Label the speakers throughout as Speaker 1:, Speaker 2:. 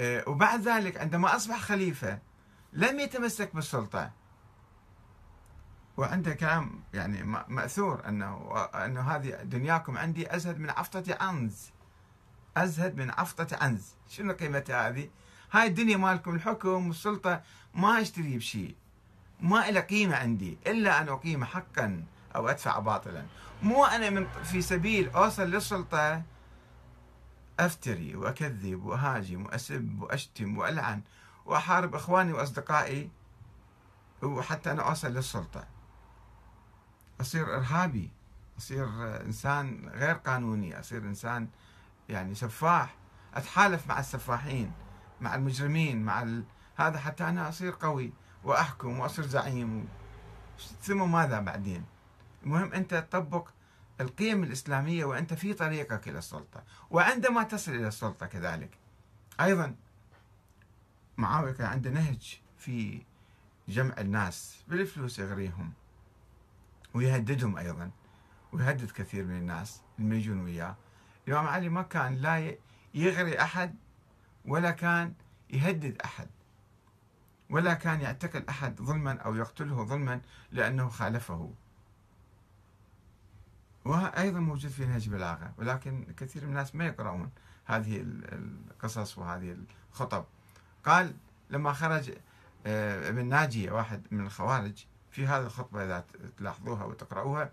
Speaker 1: آه، وبعد ذلك عندما أصبح خليفة لم يتمسك بالسلطة. وعنده كلام يعني مأثور أنه أنه هذه دنياكم عندي أزهد من عفطة عنز أزهد من عفطة عنز شنو قيمتها هذه؟ هاي الدنيا مالكم الحكم والسلطة ما أشتري بشيء. ما إلى قيمة عندي إلا أن أقيم حقا أو أدفع باطلا. مو أنا من في سبيل أوصل للسلطة. أفتري وأكذب وأهاجم وأسب وأشتم وألعن وأحارب إخواني وأصدقائي وحتى أنا أوصل للسلطة. أصير إرهابي أصير إنسان غير قانوني أصير إنسان يعني سفاح. أتحالف مع السفاحين مع المجرمين مع ال... هذا حتى أنا أصير قوي وأحكم وأصير زعيم. ثم ماذا بعدين؟ المهم أنت تطبق القيم الإسلامية وأنت في طريقك إلى السلطة وعندما تصل إلى السلطة كذلك. أيضا معاوية كان عنده نهج في جمع الناس بالفلوس يغريهم ويهددهم أيضا ويهدد كثير من الناس اللي يجون وياه. الإمام علي ما كان لا يغري أحد ولا كان يهدد أحد ولا كان يعتقل أحد ظلما أو يقتله ظلما لأنه خالفه. وأيضا موجود في نهج بلاغة ولكن كثير من الناس ما يقرؤون هذه القصص وهذه الخطب. قال لما خرج آه، ابن ناجية واحد من الخوارج في هذه الخطبة إذا تلاحظوها وتقرأوها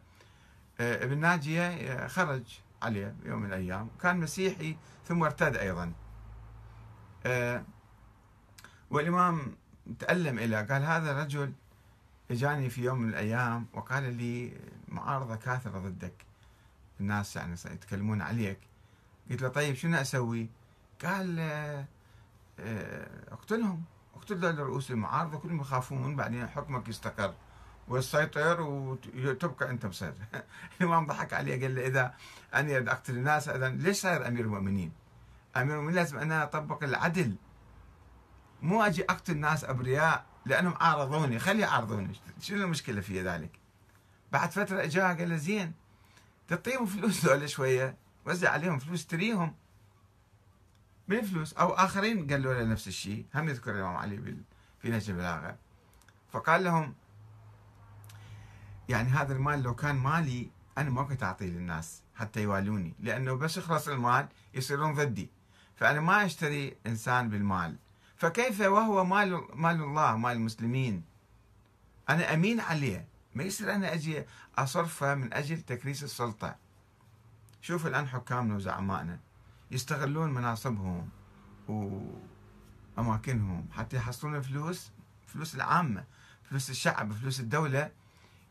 Speaker 1: آه، ابن ناجية آه، خرج عليه يوم من الأيام كان مسيحي ثم ارتد أيضا. والإمام تألم إلى قال هذا الرجل اجاني في يوم من الأيام وقال لي معارضة كاثرة ضدك. الناس يعني يتكلمون عليك. قلت له طيب شنو أسوي؟ قال آه، أقتلهم. أقتل رؤوس المعارضة كلهم يخافون بعدين حكمك يستقر. وتسيطر وتبقى أنت مسيطر الإمام ضحك عليه قال له إذا أنا أقتل الناس إذا ليش صاير أمير المؤمنين؟ أمير المؤمنين لازم أنا أطبق العدل. مو أجي أقتل ناس أبرياء لأنهم عارضوني خلي يعارضوني شنو المشكلة في ذلك؟ بعد فترة اجا قال له زين تعطيهم فلوس ذولا شوية وزع عليهم فلوس تريهم. من فلوس؟ أو آخرين قالوا له نفس الشيء. هم يذكر الإمام علي في نهج البلاغة. فقال لهم يعني هذا المال لو كان مالي أنا ما كنت أعطيه للناس حتى يوالوني. لأنه بس يخلص المال يصيرون ضدي. فأنا ما أشتري إنسان بالمال. فكيف وهو مال مال الله مال المسلمين؟ أنا أمين عليه. ما يصير أنا أجي أصرفه من أجل تكريس السلطة. شوف الآن حكامنا وزعمائنا يستغلون مناصبهم وأماكنهم. حتى يحصلون الفلوس فلوس العامة فلوس الشعب فلوس الدولة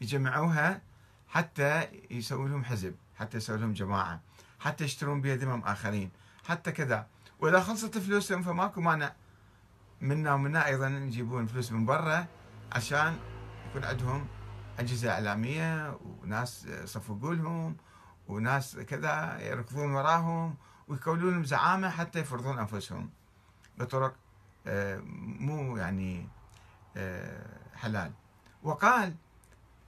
Speaker 1: يجمعوها حتى يسوي لهم حزب حتى يسوي لهم جماعة حتى يشترون بها ذمم آخرين حتى كذا. وإذا خلصت فلوسهم فماكو مانع. منا ومنا أيضا يجيبون فلوس من برا عشان يكون عندهم أجهزة إعلامية وناس يصفقوا لهم وناس كذا يركضون وراهم ويكونون لهم زعامة حتى يفرضون أنفسهم بطرق آه، مو يعني آه، حلال. وقال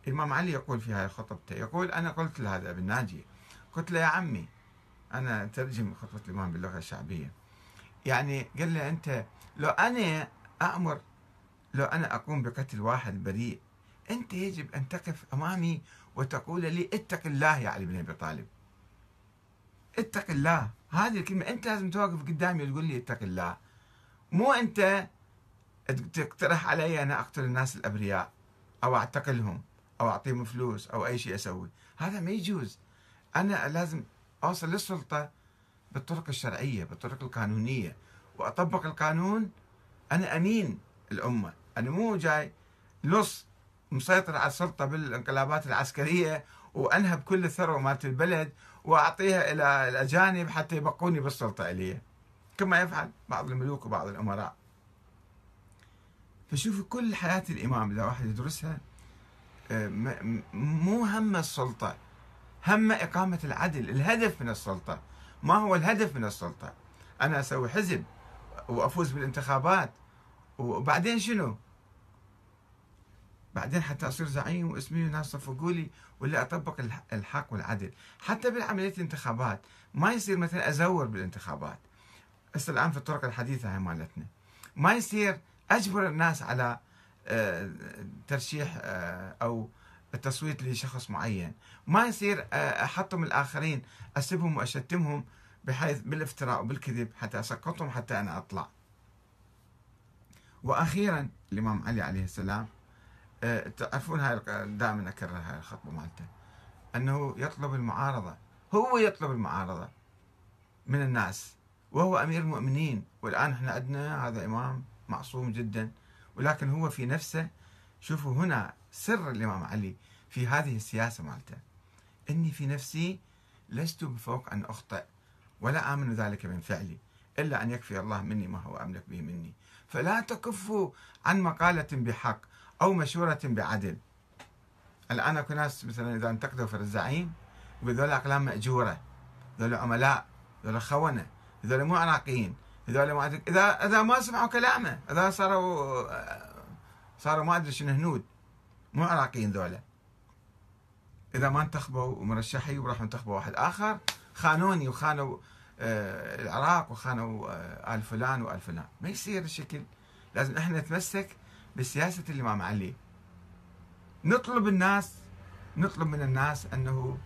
Speaker 1: الإمام علي يقول في هذه خطبته يقول أنا قلت لهذا ابن ناجي قلت له يا عمي أنا ترجم خطبة الإمام باللغة الشعبية. يعني قال له أنت لو أنا أأمر لو أنا أقوم بقتل واحد بريء أنت يجب أن تقف أمامي وتقول لي اتق الله يا علي بن أبي طالب. اتق الله. هذه الكلمة أنت لازم توقف قدامي وتقول لي اتق الله. مو أنت تقترح علي أنا أقتل الناس الأبرياء أو أعتقلهم أو أعطيهم فلوس أو أي شيء أسوي. هذا ما يجوز. أنا لازم أوصل للسلطة بالطرق الشرعية بالطرق القانونية. وأطبق القانون أنا أمين الأمة. أنا مو جاي لص مسيطر على السلطة بالانقلابات العسكرية وأنهب كل الثروة مالت البلد وأعطيها إلى الأجانب حتى يبقوني بالسلطة إلي. كما يفعل بعض الملوك وبعض الأمراء. فشوفوا كل حياة الإمام إذا واحد يدرسها آه، مو هم السلطة هم إقامة العدل الهدف من السلطة. ما هو الهدف من السلطة أنا أسوي حزب وأفوز بالانتخابات وبعدين شنو؟ بعدين حتى أصير زعيم واسمي وناس صفقوا لي ولا أطبق الحق والعدل، حتى بالعملية الانتخابات ما يصير مثلا أزور بالانتخابات. هسه الآن في الطرق الحديثة هاي مالتنا ما يصير أجبر الناس على آه، ترشيح آه، أو التصويت لشخص معين. ما يصير آه، احطم الآخرين اسبهم وأشتمهم بحيث بالافتراء وبالكذب حتى أسقطهم حتى أنا أطلع. وأخيرا الإمام علي عليه السلام تعرفون هاي دائما أكرر هاي الخطبة مالته. أنه يطلب المعارضة هو يطلب المعارضة من الناس وهو أمير المؤمنين. والآن إحنا عندنا هذا إمام معصوم جدا ولكن هو في نفسه شوفوا هنا سر الإمام علي في هذه السياسة مالته. إني في نفسي لست بفوق أن أخطئ ولا آمن ذلك من فعلي إلا أن يكفي الله مني ما هو أملك به مني. فلا تكفوا عن مقالة بحق أو مشورة بعدل. الآن أكو ناس مثلا إذا انتقدوا في الزعيم وذول أقلام مأجورة ذول عملاء ذول خونة هذول مو عراقيين هذول ما اذا إذا ما سمعوا كلامه إذا صاروا صاروا ما أدري شنو هنود مو عراقيين ذولا. إذا ما انتخبوا مرشحي وراحوا انتخبوا واحد آخر خانوني وخانوا آه، العراق وخانوا آه، آل فلان وآل فلان. ما يصير الشكل. لازم إحنا نتمسك بسياسه الامام علي نطلب الناس نطلب من الناس أنه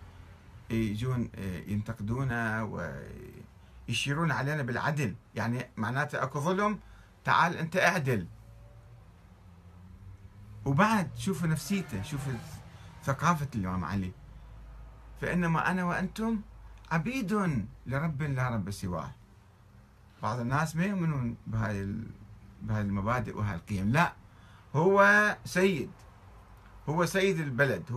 Speaker 1: يجون آه، ينتقدونا يشيرون علينا بالعدل. يعني معناته أكو ظلم تعال أنت أعدل. وبعد شوفوا نفسيته شوفوا ثقافة الإمام علي. فإنما أنا وأنتم عبيد لرب لا رب سواه. بعض الناس ما يؤمنون بهاي المبادئ وهاي القيم لا هو سيد. هو سيد البلد.